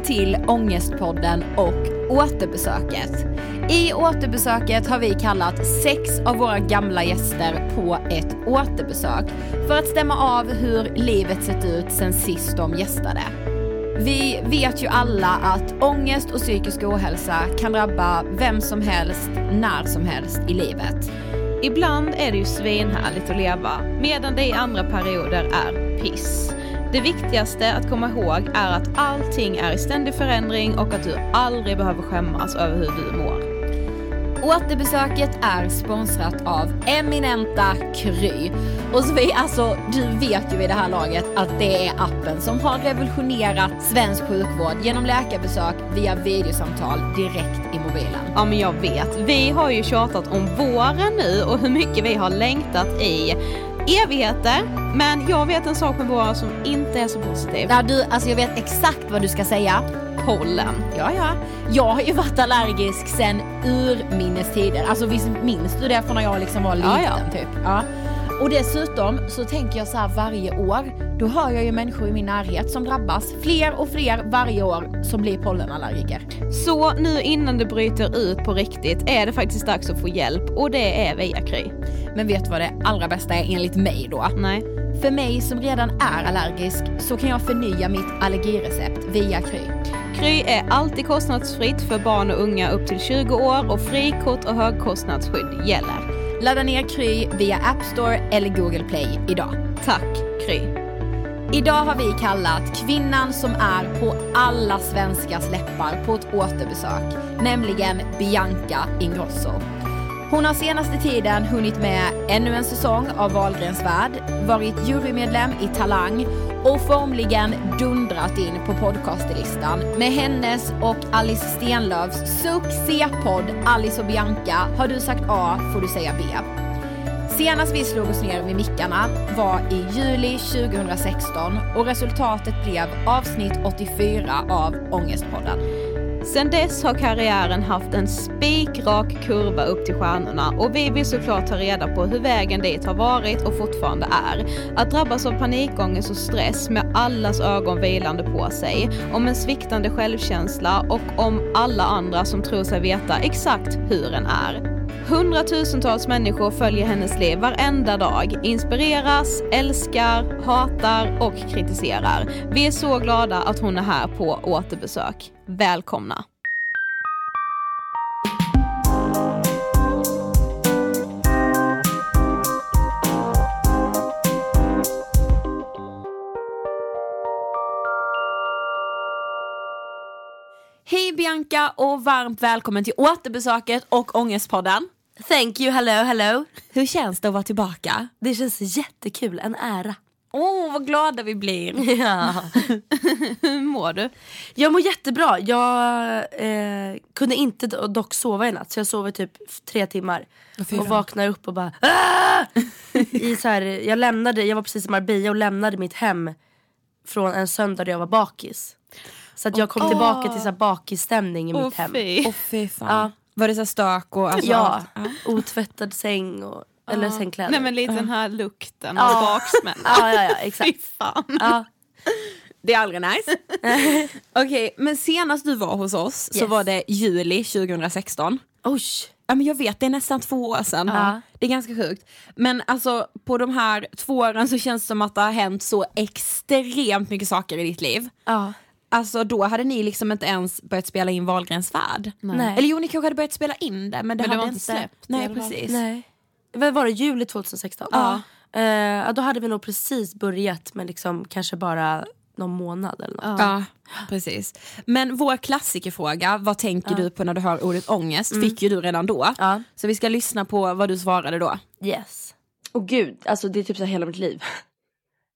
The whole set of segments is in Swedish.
välkommen till Ångestpodden och återbesöket. I återbesöket har vi kallat sex av våra gamla gäster på ett återbesök för att stämma av hur livet sett ut sen sist de gästade. Vi vet ju alla att ångest och psykisk ohälsa kan drabba vem som helst, när som helst i livet. Ibland är det ju svinhärligt att leva, medan det i andra perioder är piss. Det viktigaste att komma ihåg är att allting är i ständig förändring och att du aldrig behöver skämmas över hur du mår. Återbesöket är sponsrat av eminenta Kry. Och Sofie, alltså du vet ju vid det här laget att det är appen som har revolutionerat svensk sjukvård genom läkarbesök via videosamtal direkt i mobilen. Ja men jag vet, vi har ju tjatat om våren nu och hur mycket vi har längtat i evigheter. Men jag vet en sak med våren som inte är så positiv. Där du, alltså jag vet exakt vad du ska säga. Pollen. Ja, ja. Jag har ju varit allergisk sen urminnes tider. Alltså visst minns du det från när jag liksom var liten Ja, ja. typ? Ja. Och dessutom så tänker jag så här varje år, då hör jag ju människor i min närhet som drabbas. Fler och fler varje år som blir pollenallergiker. Så nu innan det bryter ut på riktigt är det faktiskt dags att få hjälp och det är via Kry. Men vet du vad det allra bästa är enligt mig då? Nej. För mig som redan är allergisk så kan jag förnya mitt allergirecept via Kry. Kry är alltid kostnadsfritt för barn och unga upp till 20 år och frikort och högkostnadsskydd gäller. Ladda ner Kry via App Store eller Google Play idag. Tack Kry. Idag har vi kallat kvinnan som är på alla svenskars läppar på ett återbesök, nämligen Bianca Ingrosso. Hon har senaste tiden hunnit med ännu en säsong av Wahlgrens värld, varit jurymedlem i Talang och formligen dundrat in på podcastlistan med hennes och Alice Stenlöfs succépodd Alice och Bianca har du sagt A får du säga B. Senast vi slog oss ner vid mickarna var i juli 2016 och resultatet blev avsnitt 84 av Ångestpodden. Sen dess har karriären haft en spikrak kurva upp till stjärnorna och vi vill såklart ta reda på hur vägen dit har varit och fortfarande är. Att drabbas av panikångest och stress med allas ögon vilande på sig, om en sviktande självkänsla och om alla andra som tror sig veta exakt hur en är. Hundratusentals människor följer hennes liv varenda dag, inspireras, älskar, hatar och kritiserar. Vi är så glada att hon är här på återbesök. Välkomna! Hej Bianca och varmt välkommen till återbesöket och Ångestpodden. Thank you, hello, hello. Hur känns det att vara tillbaka? Det känns jättekul, en ära. Åh, vad glada vi blir. Ja. Hur mår du? Jag mår jättebra. Jag eh, kunde inte do- dock sova i natt så jag sov i typ tre timmar. och vaknar upp och bara "Ah!" I så här, jag, lämnade, jag var precis i Marbella och lämnade mitt hem från en söndag där jag var bakis. Så att jag kom tillbaka till så här bakisstämning i Åh mitt hem. fy. Åh fy fan. Ja. Var det så stök och alltså Ja, allt? otvättad säng och, eller sängkläder. Nej men lite den här lukten och Ja. baksmällan. Ja, ja, ja, Fy exakt. fan. Ja. Det är aldrig nice. Okej, men senast du var hos oss så Yes. var det juli 2016. Oj. Ja men jag vet, det är nästan två år sedan. Ja. Det är ganska sjukt. Men alltså på de här två åren så känns det som att det har hänt så extremt mycket saker i ditt liv. Ja. Alltså då hade ni liksom inte ens börjat spela in Wahlgrens värld. Nej. Eller jo, ni kanske hade börjat spela in det men det Men det hade var inte släppt Nej precis. Nej. Vad var det? Juli 2016? Ja. Eh, ja, då hade vi nog precis börjat med liksom kanske bara någon månad eller något. Ja, precis. Men vår klassikerfråga, vad tänker du på när du hör ordet ångest, fick ju du redan då. Ja. Så vi ska lyssna på vad du svarade då. Yes. Och gud, alltså det är typ så hela mitt liv.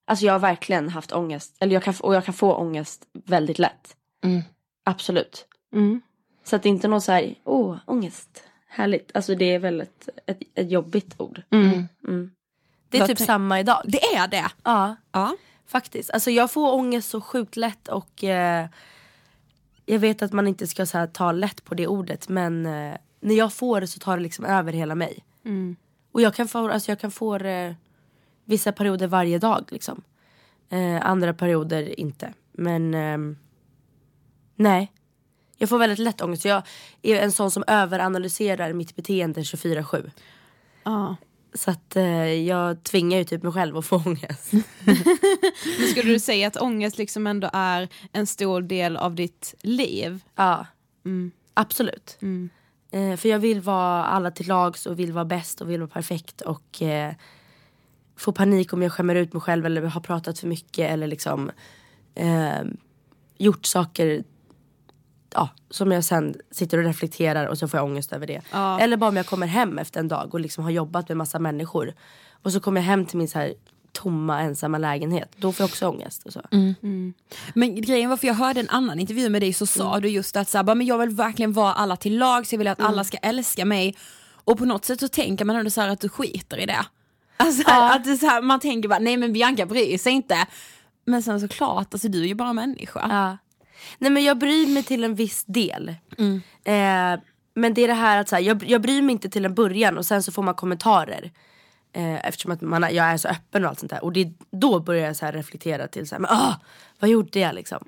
Alltså jag har verkligen haft ångest. Eller jag kan, och jag kan få ångest väldigt lätt. Mm. Absolut. Mm. Så att det är inte någon så här, åh, ångest. Härligt. Alltså det är väl ett, ett, ett jobbigt ord. Mm. Det är typ samma idag. Det är det. Ja. Ja. Faktiskt. Alltså jag får ångest så sjukt lätt och eh, jag vet att man inte ska så här, ta lätt på det ordet men eh, när jag får det så tar det liksom över hela mig. Och jag kan få, alltså jag kan få det vissa perioder varje dag liksom. Eh, andra perioder inte. Men ehm, Nej. Jag får väldigt lätt ångest. Jag är en sån som överanalyserar mitt beteende 24-7. Ja. Så att eh, jag tvingar ju typ mig själv att få ångest. Men skulle du säga att ångest liksom ändå är en stor del av ditt liv? Ja, Mm. absolut. Mm. Eh, för jag vill vara alla till lags och vill vara bäst och vill vara perfekt och eh, få panik om jag skämmer ut mig själv eller har pratat för mycket eller liksom eh, gjort saker ja, som jag sen sitter och reflekterar och så får jag ångest över det. Ja. Eller bara om jag kommer hem efter en dag och liksom har jobbat med massa människor och så kommer jag hem till min så här tomma ensamma lägenhet. Då får jag också ångest och så. Men grejen var för jag hörde en annan intervju med dig så sa du just att så här, bara, men jag vill verkligen vara alla till lag så jag vill att alla ska älska mig. Och på något sätt så tänker man ändå så här att du skiter i det. Alltså, att det så här, man tänker bara nej men Bianca bryr sig inte. Men sen såklart, alltså du är ju bara människa. Ja. Nej men jag bryr mig till en viss del. Eh, men det är det här att så här, jag, jag bryr mig inte till en början och sen så får man kommentarer. Eh, eftersom att man, jag är så öppen och allt sånt där. Och det, då börjar jag så reflektera till så här, men, ah, vad gjorde jag liksom?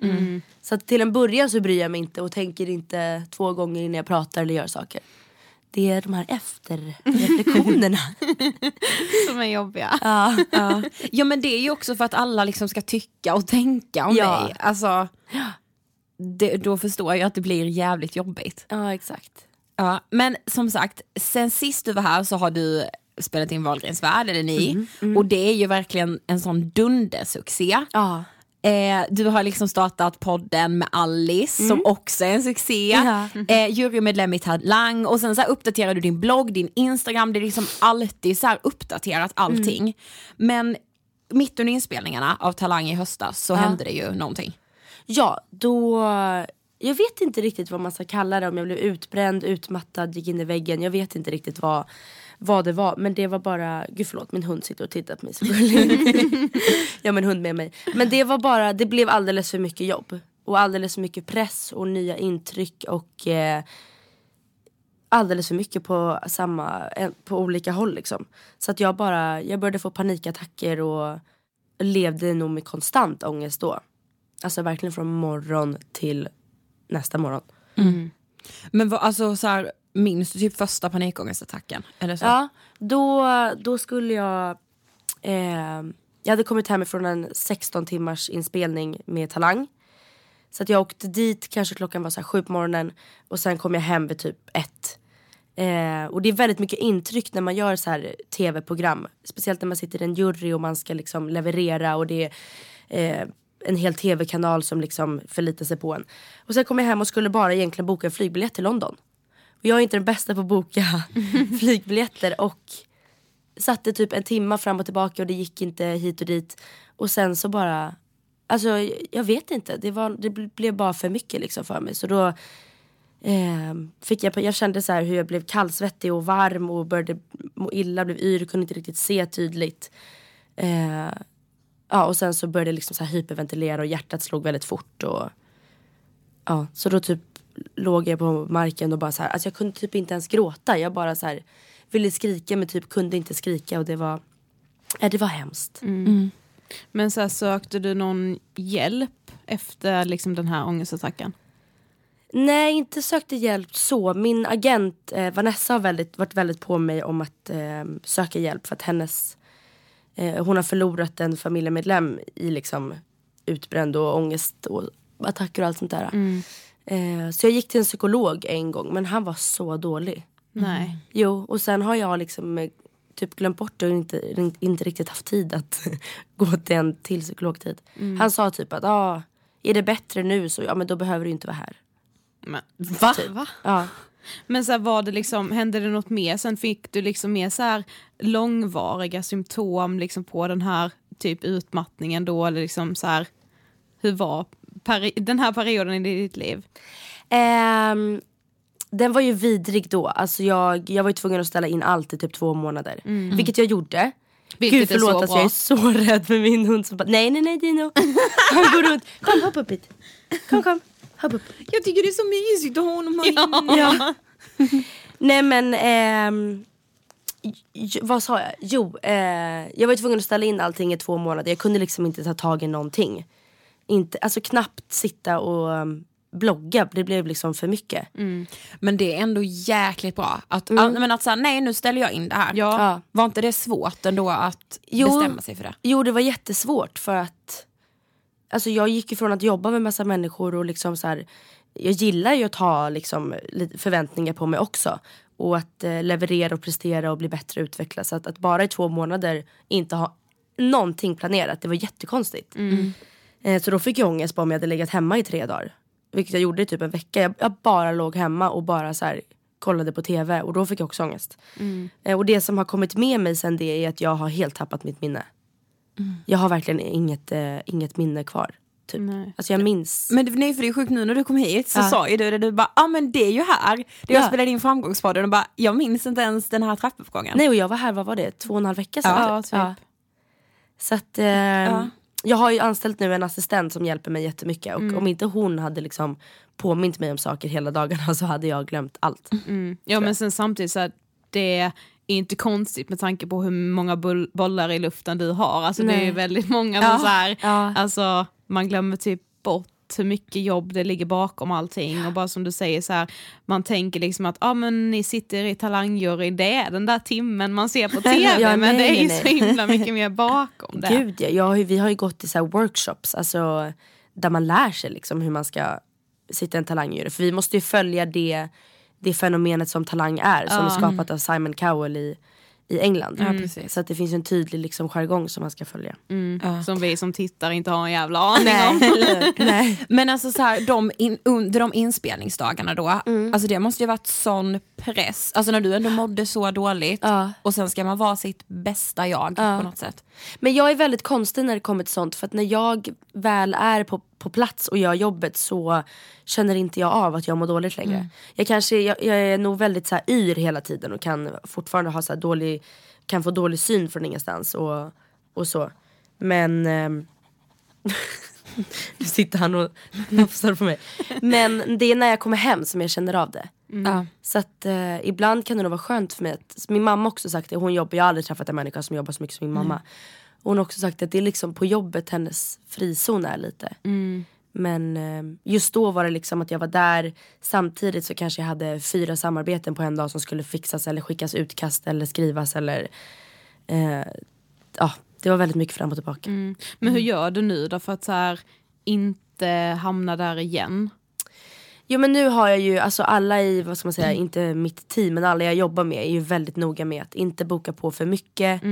Så att till en början så bryr jag mig inte och tänker inte två gånger innan jag pratar eller gör saker. Det är de här efterreflektionerna. Som är jobbiga. ja. Ja. ja men det är ju också för att alla liksom ska tycka och tänka om Ja. dig. Alltså, det, då förstår jag att det blir jävligt jobbigt. ja exakt. Ja, men som sagt, sen sist du var här så har du spelat in Wahlgrens värld, eller ni. Och det är ju verkligen en sån dundersuccé. Ja. Eh, du har liksom startat podden med Alice som också är en succé. Ja. Eh, jurymedlem i Talang och sen så uppdaterar du din blogg, din Instagram, det är liksom alltid så uppdaterat allting. Men mitt under inspelningarna av Talang i höstas så hände det ju någonting. Ja, då... Jag vet inte riktigt vad man ska kalla det. Om jag blev utbränd, utmattad, gick in i väggen. Jag vet inte riktigt vad, vad det var. Men det var bara... Gud förlåt, min hund sitter och tittar på mig. Så jag har en hund med mig. Men det var bara... Det blev alldeles för mycket jobb. Och alldeles för mycket press och nya intryck och... Eh, alldeles för mycket på, samma, eh, på olika håll liksom. Så att jag bara... Jag började få panikattacker och levde nog med konstant ångest då. Alltså verkligen från morgon till nästa morgon. Men vad, alltså så här, minns du typ första panikångestattacken? Eller så? Ja, då, då skulle jag... Eh, jag hade kommit hem från en 16 timmars inspelning med Talang. Så att jag åkte dit, kanske klockan var så här sju på morgonen och sen kom jag hem vid typ ett. Eh, och det är väldigt mycket intryck när man gör så här tv-program. Speciellt när man sitter i en jury och man ska liksom leverera och det är eh, en hel tv-kanal som liksom förlitar sig på en. Och sen kom jag hem och skulle bara egentligen boka en flygbiljett till London. Och jag är inte den bästa på att boka flygbiljetter och satte typ en timma fram och tillbaka och det gick inte hit och dit. Och sen så bara, alltså jag vet inte, det, var, det blev bara för mycket liksom för mig. Så då eh, fick jag, jag kände så här hur jag blev kallsvettig och varm och började må illa, blev yr, kunde inte riktigt se tydligt. Eh, ja och sen så började jag liksom så här hyperventilera och hjärtat slog väldigt fort och ja, så då typ låg jag på marken och bara så här, alltså jag kunde typ inte ens gråta. Jag bara så här ville skrika men typ kunde inte skrika och det var, ja, det var hemskt. Men så här, sökte du någon hjälp efter liksom, den här ångestattacken? Nej, inte sökte hjälp så. Min agent eh, Vanessa har väldigt, varit väldigt på mig om att eh, söka hjälp för att hennes eh, hon har förlorat en familjemedlem i liksom utbränd och ångest och attacker och allt sånt där. Eh, så jag gick till en psykolog en gång men han var så dålig. Nej. Jo, och sen har jag liksom eh, typ glömt bort det och inte, inte riktigt haft tid att gå till en till psykologtid. Han sa typ att ah, är det bättre nu så ja men då behöver du inte vara här. Men, Va? va? Ja. Men så här, var det liksom, hände det något mer? Sen fick du liksom mer så här långvariga symptom liksom på den här typ utmattningen då? Eller liksom så här, hur var peri- den här perioden i ditt liv? Ehm, den var ju vidrig då. Alltså jag, jag var ju tvungen att ställa in allt i typ två månader. Vilket jag gjorde. Vilket Gud förlåt att jag är så rädd för min hund som bara nej nej nej Dino. Han går runt. Kom hopp upp hit. Kom kom. Hopp upp. Jag tycker det är så mysigt att ha honom här inne. Ja. nej men ehm, j- vad sa jag? Jo, eh, jag var tvungen att ställa in allting i två månader. Jag kunde liksom inte ta tag i någonting. Inte, alltså knappt sitta och um, blogga, det blev liksom för mycket. Men det är ändå jäkligt bra. Att, Mm. men att säga nej nu ställer jag in det här. Ja. Var inte det svårt ändå att Jo. bestämma sig för det? Jo det var jättesvårt för att Alltså jag gick ifrån att jobba med massa människor och liksom så här, Jag gillar ju att ha liksom förväntningar på mig också. Och att eh, leverera och prestera och bli bättre och utvecklas. Så att, att bara i två månader inte ha någonting planerat, det var jättekonstigt. Eh, så då fick jag ångest bara om jag hade legat hemma i tre dagar. Vilket jag gjorde i typ en vecka. Jag, jag bara låg hemma och bara så här, kollade på tv och då fick jag också ångest. Eh, och det som har kommit med mig sen det är att jag har helt tappat mitt minne. Jag har verkligen inget, eh, inget minne kvar. Typ. Alltså jag minns. Men nej, för det är sjukt nu när du kom hit så Ja. sa ju du det, du bara ja ah, men det är ju här. Det jag Ja. spelade in framgångspodden och bara jag minns inte ens den här trappuppgången. Nej och jag var här, vad var det, två och en halv vecka sedan? Ja, typ. Så att eh, jag har ju anställt nu en assistent som hjälper mig jättemycket. Och Mm. om inte hon hade liksom påmint mig om saker hela dagarna så hade jag glömt allt. Ja men sen samtidigt så här, det är inte konstigt med tanke på hur många bollar i luften du har. Alltså det är Nej. väldigt många Ja, som så här, ja. alltså man glömmer typ bort hur mycket jobb det ligger bakom allting och bara som du säger så här, man tänker liksom att ah, men ni sitter i talangjury, det är den där timmen man ser på tv Ja, men nej, det är ju nej, så himla mycket mer bakom det. Gud ja, jag vi har ju gått i så här workshops alltså, där man lär sig liksom hur man ska sitta i en talangjury. För vi måste ju följa det, det fenomenet som talang är som är skapat av Simon Cowell i, i England. precis. Så att det finns en tydlig liksom, jargong som man ska följa. Som vi som tittar inte har en jävla aning om. Nej. Men alltså så här, de in, under de inspelningsdagarna då, Mm. alltså det måste ju varit sån press. Alltså när du ändå mådde så dåligt Ja. och sen ska man vara sitt bästa jag på något sätt. Men jag är väldigt konstig när det kommer till sånt för att när jag väl är på, på plats och gör jobbet så känner inte jag av att jag mår dåligt längre. Jag, kanske, jag, jag är nog väldigt så här yr hela tiden och kan fortfarande ha så dålig, kan få dålig syn från ingenstans och, och så. Men ehm, nu sitter han och nafsar på mig. Men det är när jag kommer hem som jag känner av det. Ja. Så att eh, ibland kan det nog vara skönt för mig att, min mamma har också sagt det, hon jobbar, jag har aldrig träffat en människa som jobbar så mycket som min mamma. Hon har också sagt att det är liksom på jobbet hennes frizon är lite. Men eh, just då var det liksom att jag var där samtidigt så kanske jag hade fyra samarbeten på en dag som skulle fixas eller skickas utkast eller skrivas eller eh, ja, det var väldigt mycket fram och tillbaka. Men hur gör du nu då för att så här, inte hamna där igen? Jo men nu har jag ju, alltså alla i, vad ska man säga, inte mitt team men alla jag jobbar med är ju väldigt noga med att inte boka på för mycket.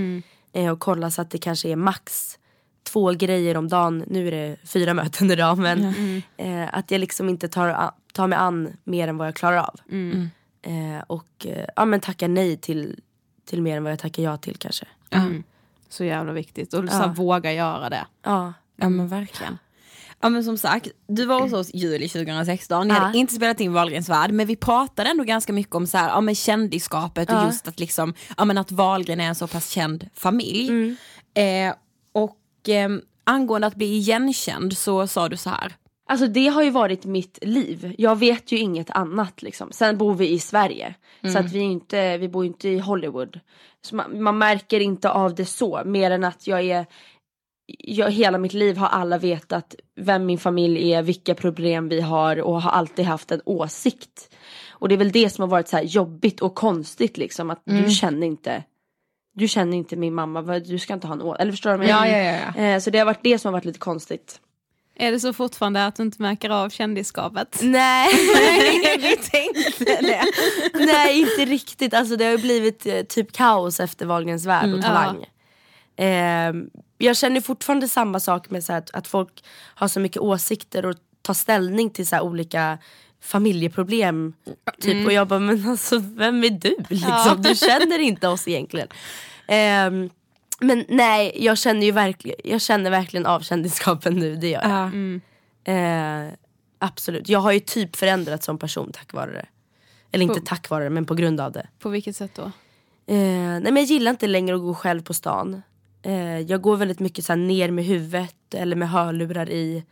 Eh, och kolla så att det kanske är max två grejer om dagen, nu är det fyra möten idag men eh, att jag liksom inte tar, tar mig an mer än vad jag klarar av. Eh, och eh, ja, men tackar nej till, till mer än vad jag tackar ja till kanske. Så jävla viktigt. Och så här, våga göra det. Ja. Ja men verkligen. Ja men som sagt, du var hos oss juli 2016, ni Ja. hade inte spelat in Wahlgrens värld men vi pratade ändå ganska mycket om så här, ja, men kändisskapet och Ja. just att, liksom, ja, men att Wahlgren är en så pass känd familj. Mm. Eh, och eh, angående att bli igenkänd så sa du så här. Alltså det har ju varit mitt liv. Jag vet ju inget annat liksom. Sen bor vi i Sverige. Så att vi, inte, vi bor ju inte i Hollywood. Så man, man märker inte av det så. Mer än att jag är jag, hela mitt liv har alla vetat vem min familj är, vilka problem vi har och har alltid haft en åsikt. Och det är väl det som har varit så här jobbigt och konstigt liksom att du känner inte du känner inte min mamma, du ska inte ha en åsikt. Eller förstår du vad jag menar? Eh, Så det har varit det som har varit lite konstigt. Är det så fortfarande att du inte märker av kändisskapet? Nej. vi tänkte det. Nej inte riktigt, alltså det har ju blivit eh, typ kaos efter Wahlgrens värld och Talang. Ehm, jag känner fortfarande samma sak med så här, att, att folk har så mycket åsikter och tar ställning till så här, olika familjeproblem. Typ. Och jag bara, men alltså vem är du? Liksom? Du känner inte oss egentligen. Ehm, men nej, jag känner ju verkligen, jag känner verkligen av kändisskapen nu, det gör jag. Eh, absolut, jag har ju typ förändrats som person tack vare det. Eller inte tack vare det, men på grund av det. På vilket sätt då? Eh, nej men jag gillar inte längre att gå själv på stan. Eh, jag går väldigt mycket så här ner med huvudet eller med hörlurar i.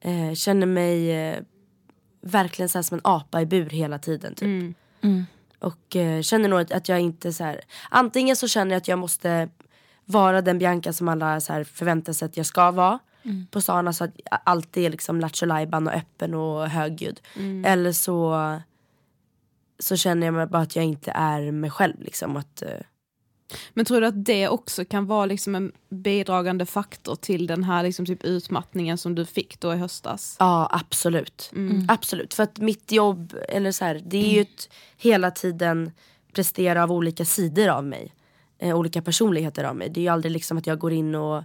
Eh, känner mig eh, verkligen så här som en apa i bur hela tiden typ. Och eh, känner nog att, att jag inte så här. Antingen så känner jag att jag måste vara den Bianca som alla så här förväntar sig att jag ska vara. på stan. Alltså att jag alltid är liksom lattjo och öppen och högljudd. Eller så, så känner jag mig bara att jag inte är mig själv. Liksom, att, eh, Men tror du att det också kan vara liksom en bidragande faktor till den här liksom typ utmattningen som du fick då i höstas? Ja absolut. absolut. För att mitt jobb, eller så här, det är ju ett, hela tiden prestera av olika sidor av mig. Eh, olika personligheter av mig. Det är ju aldrig liksom att jag går in och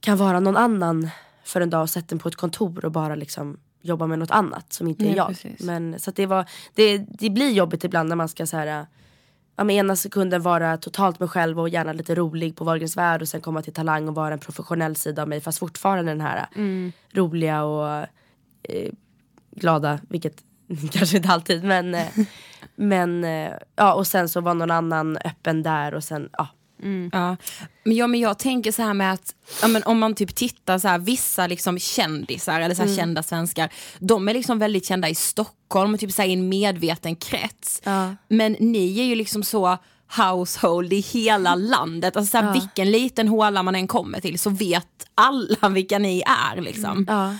kan vara någon annan för en dag och sätter mig på ett kontor och bara liksom jobba med något annat som inte är Nej, jag. precis. Men, så det, var, det, det blir jobbigt ibland när man ska så här, ja, men ena sekunden vara totalt mig själv och gärna lite rolig på Wahlgrens värld och sen komma till Talang och vara en professionell sida av mig fast fortfarande den här roliga och eh, glada, vilket kanske inte alltid men, eh, men eh, ja och sen så var någon annan öppen där och sen ja. Ja. Men, ja, men jag tänker så här med att ja, men om man typ tittar så här, vissa liksom kändisar eller så här kända svenskar, de är liksom väldigt kända i Stockholm och typ så här, i en medveten krets. Ja. Men ni är ju liksom så household i hela landet, alltså så här, vilken liten håla man än kommer till så vet alla vilka ni är liksom. Ja.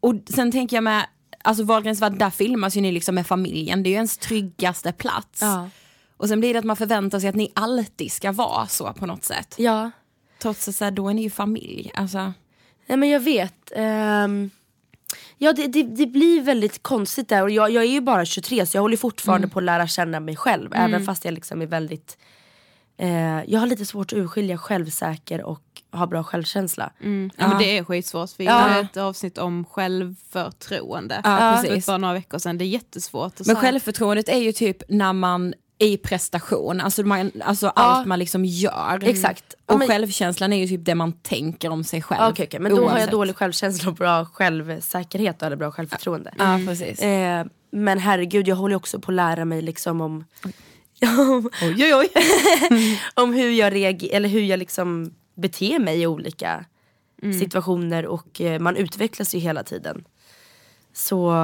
Och sen tänker jag med, alltså Wahlgrens värld, där filmas ju ni liksom med familjen, det är ju ens tryggaste plats. Ja. Och sen blir det att man förväntar sig att ni alltid ska vara så på något sätt. ja. Trots att så här, då är ni ju familj. Alltså, Nej men jag vet. Ehm, ja det, det, det blir väldigt konstigt där och jag, jag är ju bara 23 så jag håller fortfarande på att lära känna mig själv. Även fast jag liksom är väldigt eh, Jag har lite svårt att urskilja självsäker och ha bra självkänsla. Ja, men det är skitsvårt. Vi Ja. har ett avsnitt om självförtroende Ja, för precis. bara några veckor sedan. Det är jättesvårt. att men säga. självförtroendet är ju typ när man i prestation, alltså, man, alltså allt man liksom gör. Exakt. Ja, Och men- självkänslan är ju typ det man tänker om sig själv. Okej okej men då har jag oavsett. dålig självkänsla och bra självsäkerhet eller bra självförtroende. Ja precis. Eh, men herregud jag håller också på att lära mig liksom om Oj oj oj. om hur jag reagerar, eller hur jag liksom beter mig i olika situationer och eh, man utvecklas ju hela tiden. Så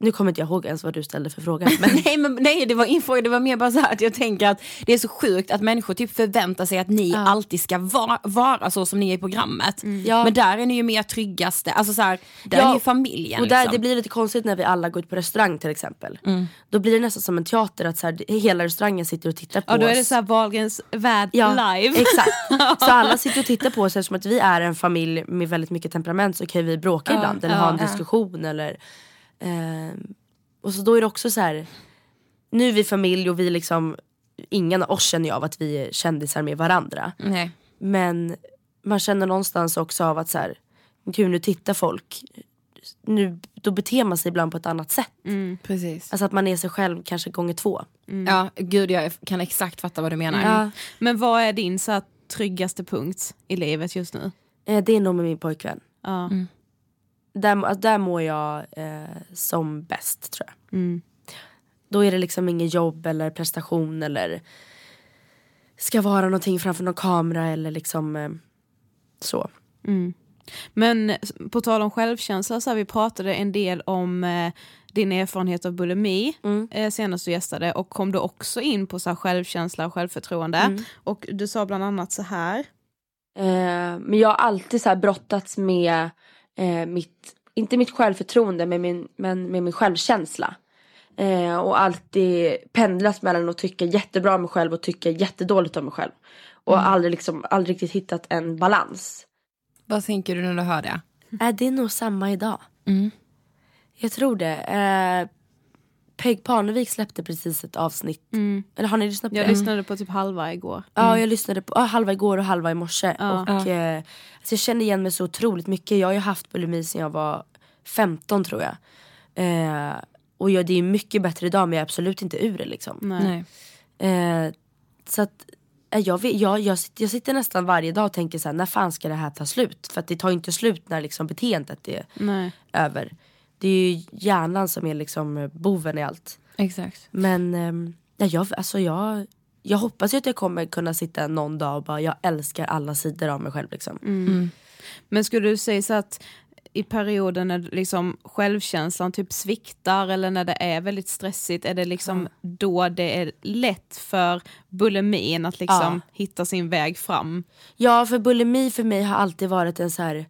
nu kommer inte jag ihåg ens vad du ställde för fråga. Men, nej, men, nej det var fråga, det var mer bara så här att jag tänker att det är så sjukt att människor typ förväntar sig att ni alltid ska vara, vara så som ni är i programmet. Ja. Men där är ni ju mer tryggaste, alltså så här, där Ja, är ni ju familjen. och där, liksom. det blir lite konstigt när vi alla går ut på restaurang till exempel. Då blir det nästan som en teater att så här, hela restaurangen sitter och tittar på Ja, då är det oss. så här Wahlgrens värld Ja, live. Exakt. Så alla sitter och tittar på oss eftersom att vi är en familj med väldigt mycket temperament så kan vi bråka ibland eller ha en diskussion eller ehm, Och så då är det också så här. Nu är vi familj och vi liksom Ingen av oss känner ju av att vi är kändisar med varandra. Nej. Men man känner någonstans också av att så här, gud nu tittar folk. Nu, då beter man sig ibland på ett annat sätt. Precis. Alltså att man är sig själv kanske gånger två. Ja, gud jag kan exakt fatta vad du menar. Ja, Men vad är din så här, tryggaste punkt i livet just nu? eh, det är nog med min pojkvän. Ja. Där, alltså, där mår jag eh, som bäst tror jag. Då är det liksom inget jobb eller prestation eller ska vara någonting framför någon kamera eller liksom eh, så. Men på tal om självkänsla så här, vi pratade en del om eh, din erfarenhet av bulimi eh, senast du gästade och kom du också in på så här, självkänsla och självförtroende. Och du sa bland annat så här. Eh, men jag har alltid så här brottats med eh, mitt, inte mitt självförtroende men min, men med min självkänsla. Eh, och alltid pendlat mellan att tycka jättebra om mig själv och tycka jättedåligt om mig själv. Och aldrig, liksom, aldrig riktigt hittat en balans. Vad tänker du när du hör det? Är det nog samma idag? Mm. Jag tror det. Eh, Peg Parnevik släppte precis ett avsnitt. Eller har ni lyssnat på Jag det? lyssnade på typ halva igår. Ja jag lyssnade på ah, halva igår och halva i morse. Och, eh, alltså jag känner igen mig så otroligt mycket. Jag har ju haft bulimi sedan jag var 15 tror jag. Eh, och jag, det är mycket bättre idag men jag är absolut inte ur det liksom. Nej. Eh, så att eh, jag, vet, jag, jag, sitter, jag sitter nästan varje dag och tänker så här, när fan ska det här ta slut? För att det tar inte slut när liksom beteendet är Nej. över. Det är ju hjärnan som är liksom eh, boven i allt. Exakt. Men ehm, ja, jag, alltså jag, jag hoppas ju att jag kommer kunna sitta någon dag och bara jag älskar alla sidor av mig själv liksom. Men skulle du säga så att i perioder när liksom självkänslan typ sviktar eller när det är väldigt stressigt, är det liksom då det är lätt för bulimin att liksom Ja. hitta sin väg fram? Ja för bulimi för mig har alltid varit en så här.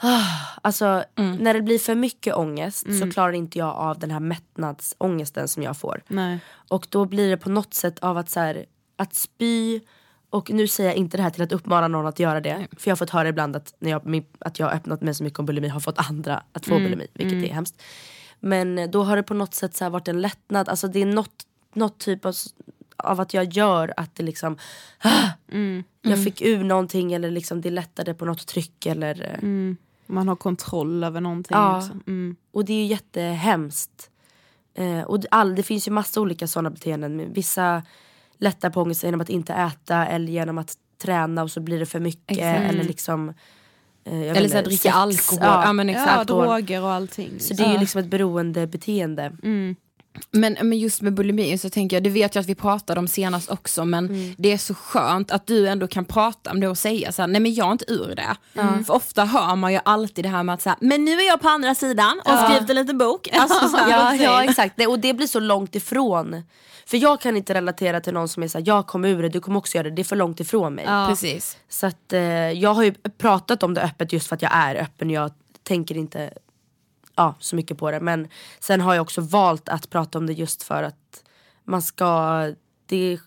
Ah, Alltså när det blir för mycket ångest så klarar inte jag av den här mättnadsångesten som jag får. Nej. Och då blir det på något sätt av att så här, att spy och nu säger jag inte det här till att uppmana någon att göra det. För jag har fått höra ibland att, när jag, att jag har öppnat mig så mycket om bulimi har fått andra att få bulimi, vilket är hemskt. Men eh, då har det på något sätt så varit en lättnad, alltså det är något, något typ av, av att jag gör att det liksom ah, Jag fick ur någonting eller liksom det lättade på något tryck eller eh, Man har kontroll över någonting. Ja. Liksom. Mm. Och det är ju jättehemskt. Eh, och det- all, det finns ju massa olika sådana beteenden. Vissa lättar på ångesten genom att inte äta eller genom att träna och så blir det för mycket. Exakt. Eller liksom eh, Eller så dricka alkohol. Ja, men exakt. Ja, droger och allting. Så det är ju liksom ett beroendebeteende. Men, men just med bulimi så tänker jag, det vet jag att vi pratade om senast också men Mm. det är så skönt att du ändå kan prata om det och säga så här, nej men jag är inte ur det. För ofta hör man ju alltid det här med att så här, men nu är jag på andra sidan och skrivit en liten bok. Alltså, så här, Ja, ja exakt, det, och det blir så långt ifrån. För jag kan inte relatera till någon som är såhär, jag kom ur det, du kommer också göra det. Det är för långt ifrån mig. Precis. Så att eh, jag har ju pratat om det öppet just för att jag är öppen. Jag tänker inte ja, så mycket på det. Men sen har jag också valt att prata om det just för att man ska, det,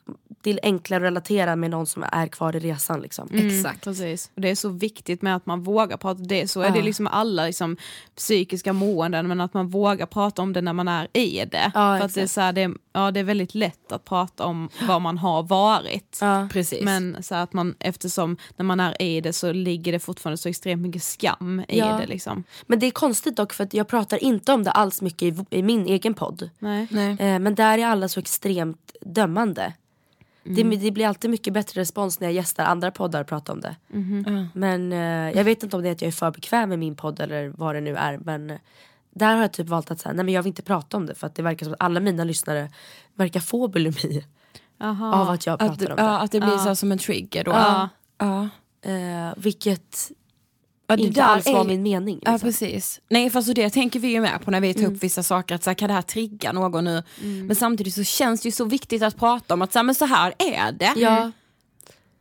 det är enklare att relatera med någon som är kvar i resan liksom. Exakt. Precis. Och det är så viktigt med att man vågar prata det. Så är det liksom alla liksom, psykiska måenden men att man vågar prata om det när man är i det. Ja, För att det, är så här, det, är- ja, det är väldigt lätt att prata om vad man har varit. Ja. Precis. Men så att man, eftersom när man är i det så ligger det fortfarande så extremt mycket skam i Ja. det. Liksom. Men det är konstigt dock för att jag pratar inte om det alls mycket i, i min egen podd. Nej. Nej. Eh, men där är alla så extremt dömande. Det, det blir alltid mycket bättre respons när jag gästar andra poddar och pratar om det. Men eh, jag vet inte om det är att jag är för bekväm med min podd eller vad det nu är. Men eh, där har jag typ valt att säga, nej men jag vill inte prata om det för att det verkar som att alla mina lyssnare verkar få bulimi Aha. av att jag Att, pratar om det. ja, att det blir så här som en trigger då. Ja. Ja. Eh, vilket Ja, det inte där alls var är- min mening. Ja Liksom. precis. Nej fast det tänker vi ju med på när vi tar upp vissa saker, att så här, kan det här trigga någon nu? Men samtidigt så känns det ju så viktigt att prata om att så här, men så här är det. Ja,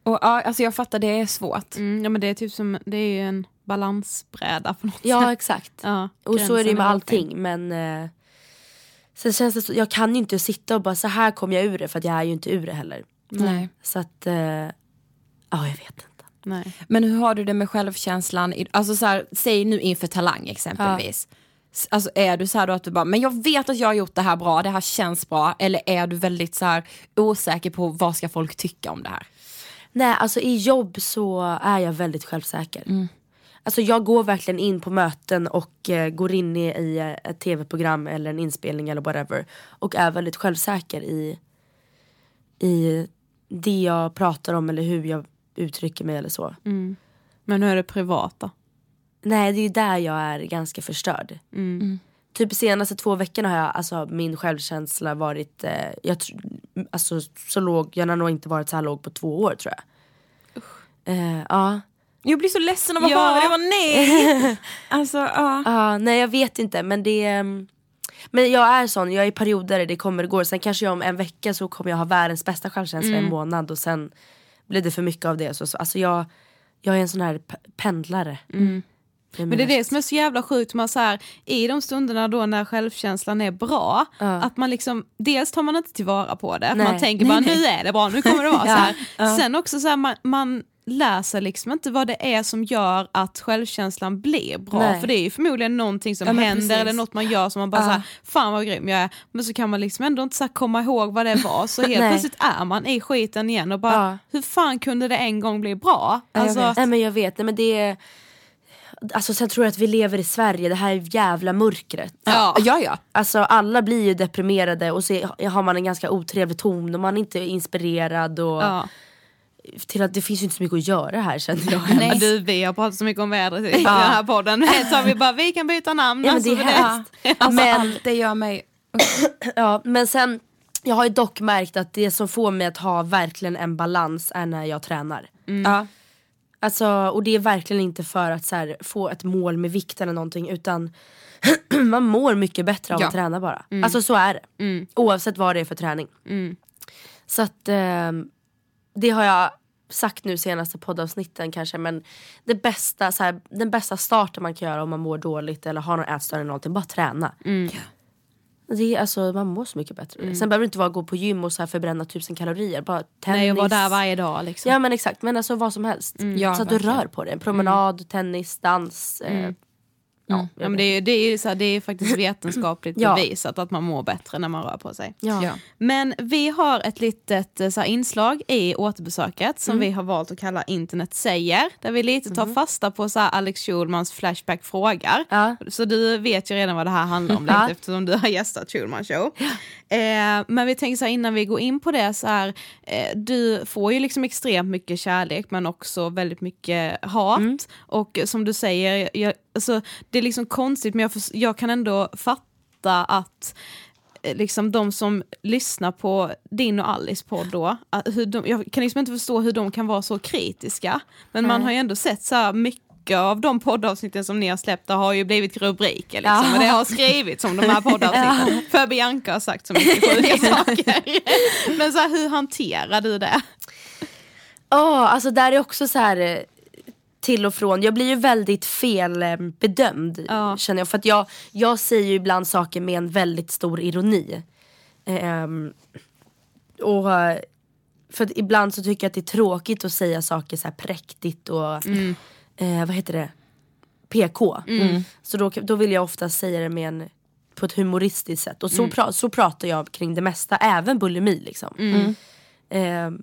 Och ja, alltså jag fattar det är svårt. Mm, ja men det är typ som, det är en balansbräda på något ja sätt. exakt. Ja, Och så är det ju med hårfin. allting men eh, Sen känns det så, jag kan ju inte sitta och bara så här kommer jag ur det för att jag är ju inte ur det heller. Nej. Så att, eh, ja jag vet inte. Nej. Men hur har du det med självkänslan? Alltså så här, säg nu inför Talang exempelvis. S- Alltså är du så här då att du bara, men jag vet att jag har gjort det här bra, det här känns bra. Eller är du väldigt så här osäker på vad ska folk tycka om det här? Nej alltså i jobb så är jag väldigt självsäker. Alltså jag går verkligen in på möten och eh, går in i, i eh, ett tv-program eller en inspelning eller whatever. Och är väldigt självsäker i, i det jag pratar om eller hur jag uttrycker mig eller så. Men hur är det privata? Nej det är ju där jag är ganska förstörd. Typ de senaste två veckorna har jag, alltså min självkänsla varit, eh, jag, alltså så låg, jag har nog inte varit så här låg på två år tror jag. Eh, ja. Jag blir så ledsen av att Ja. höra det, jag bara, nej! alltså ja. Ja, nej jag vet inte men det mm, Men jag är sån, jag är i perioder, det kommer och går. Sen kanske jag om en vecka så kommer jag ha världens bästa självkänsla i en månad och sen blir det för mycket av det. Så, så, alltså jag, jag är en sån här pendlare. Men det är det som är så jävla sjukt, man så här, i de stunderna då när självkänslan är bra, att man liksom, dels tar man inte tillvara på det, Nej. man tänker bara nu är det bra, nu kommer det vara så här. Sen också så här, man, man lär sig liksom inte vad det är som gör att självkänslan blir bra, Nej. för det är ju förmodligen någonting som Ja, händer precis. eller något man gör som man bara Ja. så här, fan vad grym jag är, men så kan man liksom ändå inte så komma ihåg vad det var, så helt plötsligt är man i skiten igen och bara, Ja. hur fan kunde det en gång bli bra? jag Alltså, vet. Nej men jag vet, nej men det är Alltså sen tror jag att vi lever i Sverige, det här jävla mörkret. ja. ja, ja. Alltså alla blir ju deprimerade och så har man en ganska otrevlig ton och man är inte inspirerad och Ja. Till att det finns ju inte så mycket att göra här känner jag. Nej. Du, vi har pratat så mycket om vädret i den här podden. Så har vi bara, vi kan byta namn. Ja, men det alltså, för hemskt. Alltså, Men- allt det gör mig... Ja men sen, jag har ju dock märkt att det som får mig att ha verkligen en balans är när jag tränar. Ja. Alltså, och det är verkligen inte för att så här, få ett mål med vikt eller någonting utan man mår mycket bättre av Ja. att träna bara. Alltså så är det. Mm. Oavsett vad det är för träning. Så att ehm, det har jag sagt nu senaste poddavsnitten kanske men det bästa, så här, den bästa starten man kan göra om man mår dåligt eller har någon ätstörning eller någonting, bara träna. Mm. Det är, alltså, man mår så mycket bättre. Sen behöver det inte vara gå på gym och så här förbränna tusen kalorier. Bara tennis. Nej och vara där varje dag liksom. Ja men exakt, men alltså vad som helst. Ja, så att du verkligen. rör på dig. En promenad, tennis, dans. Eh, ja, Ja, men det, är, det, är, så här, det är faktiskt vetenskapligt Ja. bevisat att man mår bättre när man rör på sig. ja. Ja. Men vi har ett litet eh, så här, inslag i återbesöket som Mm. vi har valt att kalla internet säger. Där vi lite tar fasta på så här, Alex Schulmans Flashback frågar. Ja. Så du vet ju redan vad det här handlar om Ja. lite eftersom du har gästat Schulman show. Eh, men vi tänker så här, innan vi går in på det så här, eh, du får ju liksom extremt mycket kärlek men också väldigt mycket hat. Mm. Och som du säger, jag, alltså, det är liksom konstigt men jag, förs- jag kan ändå fatta att eh, liksom de som lyssnar på din och Alice podd då, hur de, jag kan liksom inte förstå hur de kan vara så kritiska. Men man har ju ändå sett så mycket av de poddavsnitten som ni har släppt det har ju blivit rubriker liksom, Ja. och det har skrivits om de här poddavsnitten. För Bianca har sagt så mycket sjuka saker. Men så här, hur hanterar du det? Ja, alltså där är också så här eh, till och från. Jag blir ju väldigt fel eh, bedömd Ja. känner jag. För att jag, jag säger ju ibland saker med en väldigt stor ironi. Ehm, och eh, för att ibland så tycker jag att det är tråkigt att säga saker så här präktigt och eh, vad heter det? PK. Så då, då vill jag ofta säga det med en, på ett humoristiskt sätt. Och så, pra, så pratar jag kring det mesta, även bulimi liksom. Ehm,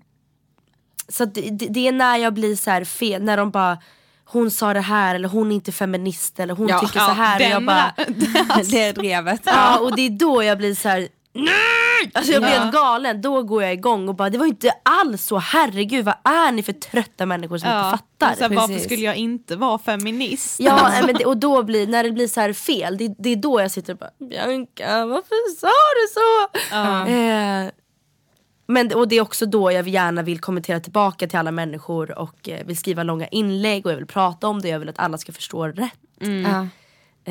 så det, det, är när jag blir så här fel, när de bara hon sa det här eller hon är inte feminist eller hon Ja, tycker ja, så här och jag bara Det drevet. Ja och det är då jag blir så här. Nej! Alltså jag blir Ja. helt galen, då går jag igång och bara det var inte alls så, herregud vad är ni för trötta människor som inte fattar? så här, varför skulle jag inte vara feminist? Ja men det, och då blir, när det blir så här fel, det, det är då jag sitter och bara Bianca varför sa du så? Ja. Eh, men, och det är också då jag gärna vill kommentera tillbaka till alla människor och eh, vill skriva långa inlägg och jag vill prata om det, jag vill att alla ska förstå rätt. Ja.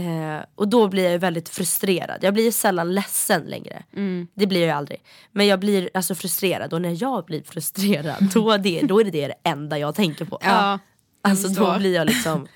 Eh, och då blir jag ju väldigt frustrerad. Jag blir ju sällan ledsen längre. Det blir jag ju aldrig. Men jag blir alltså frustrerad och när jag blir frustrerad då, det, då är det det enda jag tänker på. Ja. Alltså då blir jag liksom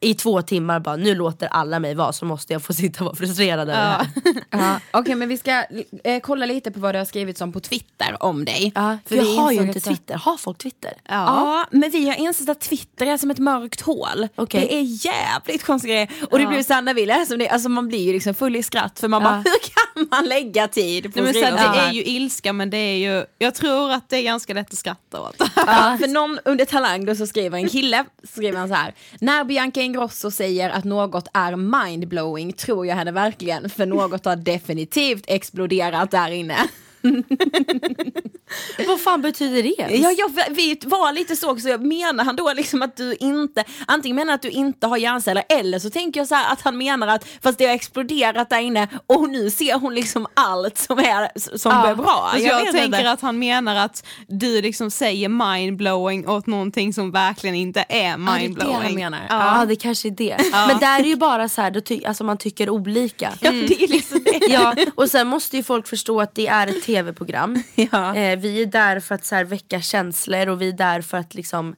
i två timmar bara nu låter alla mig vara så måste jag få sitta och vara frustrerad över det här. Ja. Okej men vi ska eh, kolla lite på vad det har skrivits om på Twitter om dig. Ja, för jag har ju inte Twitter. Har folk Twitter? Ja. men vi har insett att Twitter är som ett mörkt hål. Okej. Det är jävligt konstiga grejer. Och det blir så här när vi läser om det, alltså man blir ju liksom full i skratt för man Ja. bara hur kan man lägga tid på Nej, men så det är ju ilska men det är ju, jag tror att det är ganska lätt att skratta åt. Ja, för någon under Talang då så skriver en kille, skriver han så här. När Bianca Ingrosso säger att något är mindblowing tror jag henne verkligen för något har definitivt exploderat där inne. Vad fan betyder det? Ja, jag vi var lite så också, menar han då liksom att du inte, antingen menar att du inte har hjärnceller eller så tänker jag så att han menar att fast det har exploderat där inne och nu ser hon liksom allt som är, som Ja, är bra. Jag vet tänker inte. att han menar att du liksom säger mindblowing åt någonting som verkligen inte är det är det han mindblowing. menar. Ja, det kanske är det. Men där är ju bara så här, ty- alltså man tycker olika. Ja, det är liksom. Ja, och sen måste ju folk förstå att det är ett tv-program. Ja. Eh, vi är där för att så här, väcka känslor och vi är där för att liksom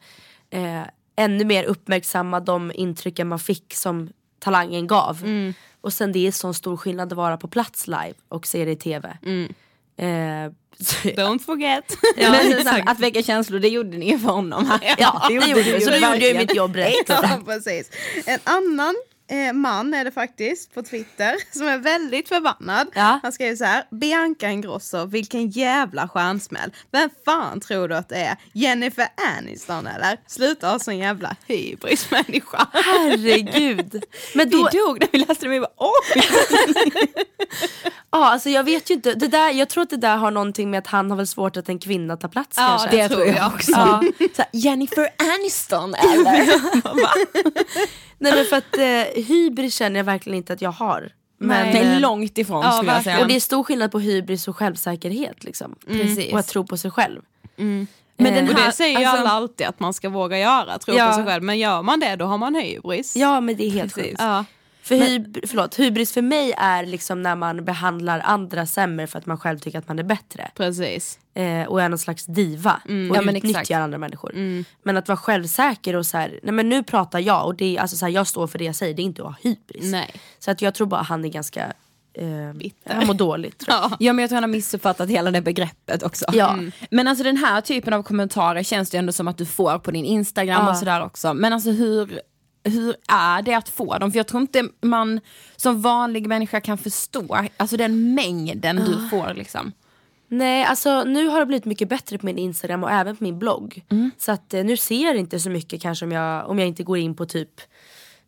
eh, ännu mer uppmärksamma de intrycken man fick som talangen gav. Och sen det är sån stor skillnad att vara på plats live och se det i tv. Eh, så, Don't forget. ja, Men så att väcka känslor, det gjorde ni för honom. ja, det gjorde vi. Så då gjorde jag mitt jobb rätt. Ja, precis. En annan eh, man är det faktiskt på Twitter som är väldigt förbannad. Ja. Han skrev så här, Bianca Ingrosso, vilken jävla stjärnsmäll. Vem fan tror du att det är? Jennifer Aniston eller? Sluta ha sån jävla hybris människa. Herregud. Men Vi då, dog när vi läste det, vi bara oj! ja, alltså jag vet ju inte, det där, jag tror att det där har någonting med att han har väl svårt att en kvinna tar plats Ja, kanske. det tror jag också. Ja. Här, Jennifer Aniston eller? Nej men för att eh, hybris känner jag verkligen inte att jag har. Men, Nej, eh, långt ifrån Ja, skulle jag verkligen. säga. och det är stor skillnad på hybris och självsäkerhet liksom. Precis. Och att tro på sig själv. Men den Eh, Och här, det säger ju alltså- alla alltid att man ska våga göra, tro Ja. på sig själv. Men gör man det då har man hybris. Ja men det är helt sjukt. Ja. För hyb- förlåt, hybris för mig är liksom när man behandlar andra sämre för att man själv tycker att man är bättre. Precis. Eh, och är någon slags diva och Ja, men utnyttjar exakt. andra människor. Men att vara självsäker och så här, nej men nu pratar jag och det är, alltså så här, jag står för det jag säger, det är inte att ha hybris. Nej. Så att jag tror bara han är ganska, eh, han mår dåligt. Jag. Ja men jag tror han har missuppfattat hela det begreppet också. Ja. Mm. Men alltså den här typen av kommentarer känns det ändå som att du får på din Instagram Ja. och sådär också. Men alltså hur, hur är det att få dem? För jag tror inte man som vanlig människa kan förstå alltså den mängden du får liksom. Nej alltså nu har det blivit mycket bättre på min instagram och även på min blogg. Så att eh, nu ser jag inte så mycket kanske om jag, om jag inte går in på typ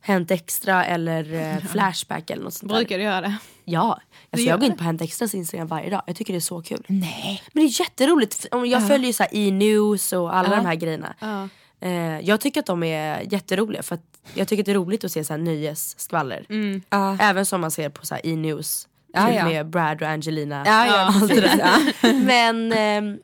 Hänt Extra eller eh, Flashback eller något sånt där. Brukar du göra det? Ja, alltså jag går in på Hänt Extras instagram varje dag. Jag tycker det är så kul. Nej. Men det är jätteroligt. Om Jag följer ju så här e-news och alla de här grejerna. Eh, jag tycker att de är jätteroliga för att jag tycker att det är roligt att se så här nyhetsskvaller. Ja. Även som man ser på så här e-news. Ja, typ ja. med Brad och Angelina. Ja, ja, Allt det där. Men ehm,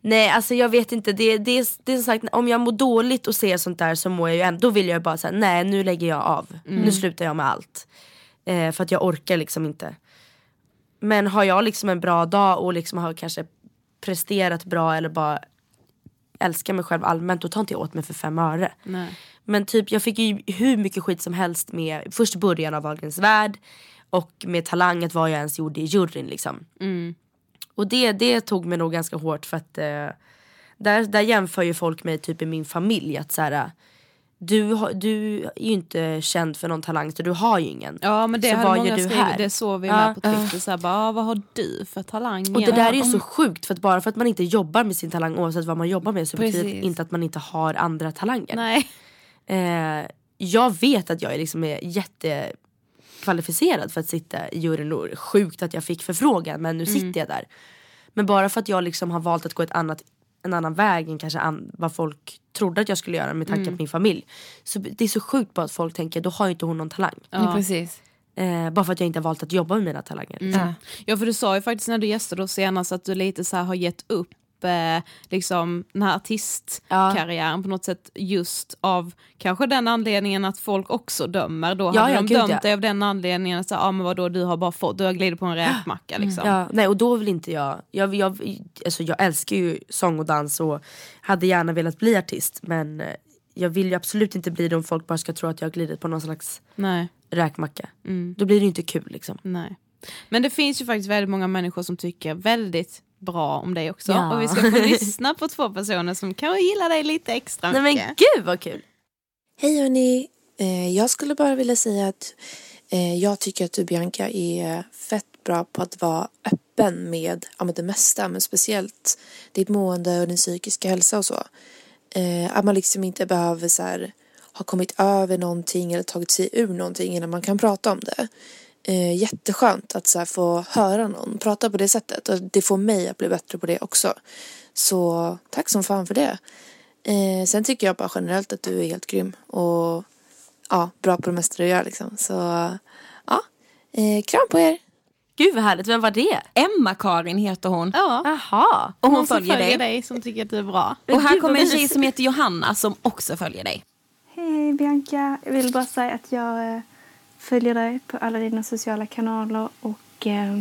nej alltså jag vet inte. Det, det, är- det är som sagt, om jag mår dåligt och ser sånt där så mår jag ju ändå. Då vill jag bara säga nej nu lägger jag av. Nu slutar jag med allt. Eh, för att jag orkar liksom inte. Men har jag liksom en bra dag och liksom har kanske presterat bra eller bara älskar mig själv allmänt då tar inte jag åt mig för fem öre. Nej. Men typ jag fick ju hur mycket skit som helst med först början av Wahlgrens värld och med talanget vad jag ens gjorde i juryn liksom. Och det, det tog mig nog ganska hårt för att eh, där, där jämför ju folk mig typ i min familj att så här, du, har- du är ju inte känd för någon talang så du har ju ingen. Ja men det Så hade många skrivit, här? det såg vi Ja. med på Twitter. Så här, bara, "Ah, vad har du för talang? Och det där är ju så sjukt för att bara för att man inte jobbar med sin talang oavsett vad man jobbar med så betyder det Precis. inte att man inte har andra talanger. Nej. Eh, jag vet att jag är liksom är jättekvalificerad för att sitta i juryn sjukt att jag fick förfrågan men nu sitter jag där. Men bara för att jag liksom har valt att gå ett annat, en annan väg än kanske an, vad folk trodde att jag skulle göra med tanke på min familj. Så det är så sjukt bara att folk tänker då har ju inte hon någon talang. Ja. Precis. Eh, bara för att jag inte har valt att jobba med mina talanger. Ja. Ja för du sa ju faktiskt när du gästade oss senast att du lite så har gett upp eh, liksom den här artistkarriären på något sätt just av kanske den anledningen att folk också dömer. Då Ja, hade ja, de gud, dömt ja. dig av den anledningen att säga, ah, men vadå, du har bara fått, du har glidit på en räkmacka liksom. Ja, nej och då vill inte jag, jag, jag, alltså jag älskar ju sång och dans och hade gärna velat bli artist men eh, jag vill ju absolut inte bli det om folk bara ska tro att jag har glidit på någon slags Nej, räkmacka. Då blir det ju inte kul liksom. nej. Men det finns ju faktiskt väldigt många människor som tycker väldigt bra om dig också. Ja. Och vi ska få lyssna på två personer som kanske gillar dig lite extra Nej mycket. men gud vad kul! Hej hörni! Eh, jag skulle bara vilja säga att eh, jag tycker att du Bianca är fett bra på att vara öppen med, ja, med det mesta men speciellt ditt mående och din psykiska hälsa och så. Eh, att man liksom inte behöver så här, ha kommit över någonting eller tagit sig ur någonting innan man kan prata om det. Eh, jätteskönt att så här, få höra någon prata på det sättet och det får mig att bli bättre på det också. Så tack som fan för det. Eh, sen tycker jag bara generellt att du är helt grym och ja, bra på det mesta du gör liksom. Så ja, eh, kram på er! Gud vad härligt, vem var det? Emma-Karin heter hon. Ja, Jaha! Och hon någon som följer dig. dig som tycker att du är bra. Och här Gud, kommer en tjej som heter Johanna som också följer dig. Hej Bianca, jag vill bara säga att jag eh, följer dig på alla dina sociala kanaler och eh,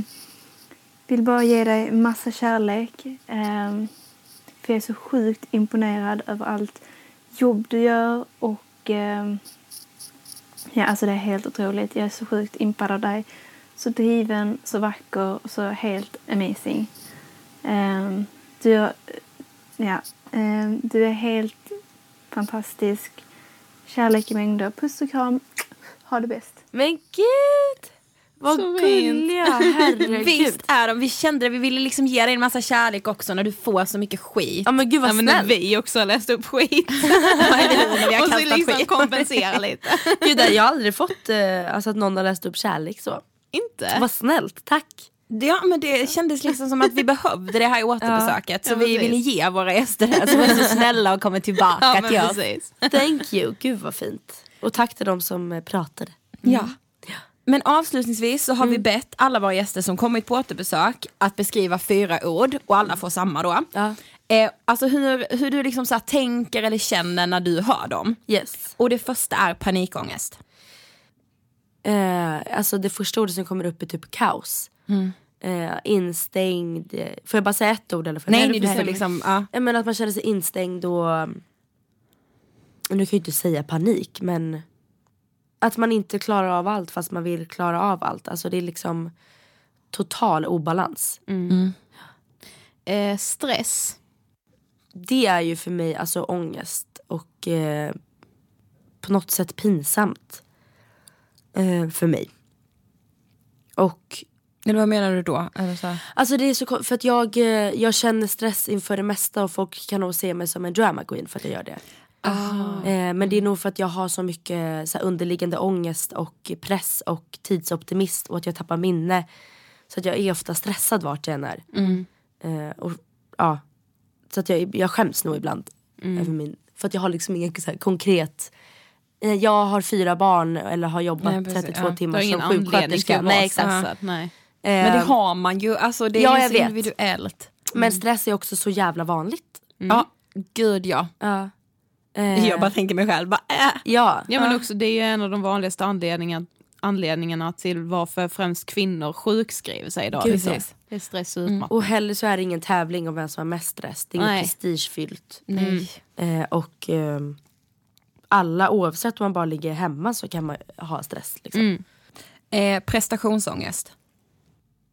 vill bara ge dig massa kärlek. Eh, för jag är så sjukt imponerad över allt jobb du gör och eh, ja, alltså det är helt otroligt. Jag är så sjukt impad av dig. Så driven, så vacker och så helt amazing. Eh, du, gör- ja, eh, du är helt fantastisk. Kärlek i mängder. Puss och kram. Ha det bäst. Men gud! Vad Så gulliga, herregud. Visst är de, vi kände det, vi ville liksom ge dig en massa kärlek också när du får så mycket skit. Ja men gud vad Ja, men när snällt. vi också har läst upp skit. har och så liksom skit. kompensera lite. Gud, jag har aldrig fått eh, alltså, att någon har läst upp kärlek så. Inte? Vad snällt, tack. Ja men det kändes liksom som att vi behövde det här återbesöket så Ja, vi precis. ville ge våra gäster det som är så snälla och kommer tillbaka Ja, men till oss. Thank you, gud vad fint. Och tack till de som eh, pratade. Ja. Men avslutningsvis så har vi bett alla våra gäster som kommit på återbesök att beskriva fyra ord och alla får samma då. Ja. Eh, alltså hur, hur du liksom så här tänker eller känner när du hör dem. Yes. Och det första är panikångest. Eh, alltså det första ordet som kommer upp är typ kaos. Eh, instängd. eh, Får jag bara säga ett ord eller? Får Nej, det nej du får liksom, ja. Menar att man känner sig instängd och... Nu kan jag ju inte säga panik men... Att man inte klarar av allt fast man vill klara av allt. Alltså det är liksom total obalans. Eh, stress. Det är ju för mig alltså ångest och eh, på något sätt pinsamt. Eh, för mig. Och Eller vad menar du då? Eller så här. Alltså det är så för att jag, eh, jag känner stress inför det mesta och folk kan nog se mig som en drama queen för att jag gör det. Eh, men det är nog för att jag har så mycket så här, underliggande ångest och press och tidsoptimist och att jag tappar minne. Så att jag är ofta stressad vart jag än är. Eh, och, ja, så att jag, jag skäms nog ibland. Över min, för att jag har liksom ingen så här, konkret eh, jag har fyra barn eller har jobbat Nej, precis, 32 ja. Timmar som sjuksköterska. Nej, exakt. stressad. Nej. Men det Eh, har man ju, alltså det är Ja, ju så individuellt. Men stress är också så jävla vanligt. Ja, gud ja. Ja. Eh, Jag bara tänker mig själv, bara, äh. ja. Ja men också det är ju en av de vanligaste anledningarna, anledningarna till varför främst kvinnor sjukskriver sig idag. Gud, liksom. Det är stress och utmattning. Och heller så är det ingen tävling om vem som har mest stress. Det är inget prestigefyllt. Nej. Eh, och ehm, alla oavsett om man bara ligger hemma så kan man ha stress. Liksom. Eh, prestationsångest.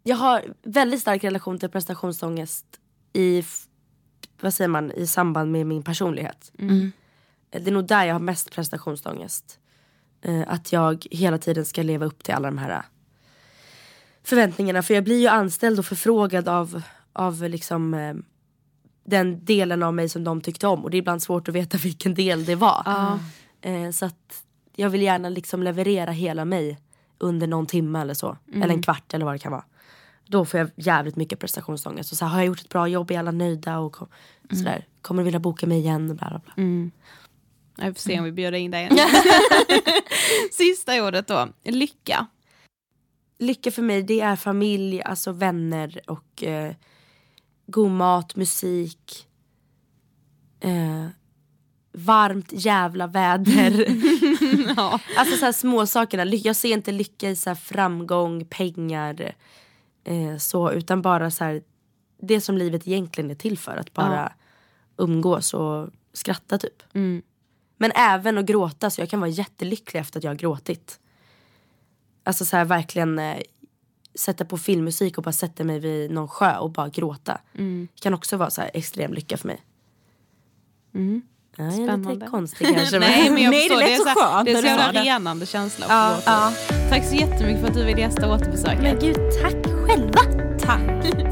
Jag har väldigt stark relation till prestationsångest i, vad säger man, i samband med min personlighet. Eh, Det är nog där jag har mest prestationsångest. Eh, att jag hela tiden ska leva upp till alla de här eh, förväntningarna. För jag blir ju anställd och förfrågad av, av liksom, eh, den delen av mig som de tyckte om. Och det är ibland svårt att veta vilken del det var. Eh, så att jag vill gärna liksom leverera hela mig under någon timme eller så. Eller en kvart eller vad det kan vara. Då får jag jävligt mycket prestationsångest. Och så här, har jag gjort ett bra jobb? Är alla nöjda? Och kom, sådär, kommer du vilja boka mig igen? Bla, bla, bla. Jag får se om vi bjuder in dig. Sista ordet då, lycka. Lycka för mig det är familj, alltså vänner och eh, god mat, musik. Eh, varmt jävla väder. Alltså så här små sakerna. Ly- Jag ser inte lycka i så här framgång, pengar. Eh, så, utan bara så här, det som livet egentligen är till för. Att bara umgås och skratta typ. Men även att gråta, så jag kan vara jättelycklig efter att jag har gråtit. Alltså så här verkligen eh, sätta på filmmusik och bara sätta mig vid någon sjö och bara gråta. Det kan också vara så här extrem lycka för mig. Ja, jag är Spännande. lite konstig kanske. Nej men jag Nej, det lät är så så, skönt det är så jävla renande känsla. Ja, ja. Tack så jättemycket för att du ville gästa återbesöket. Men gud, tack själva. Tack.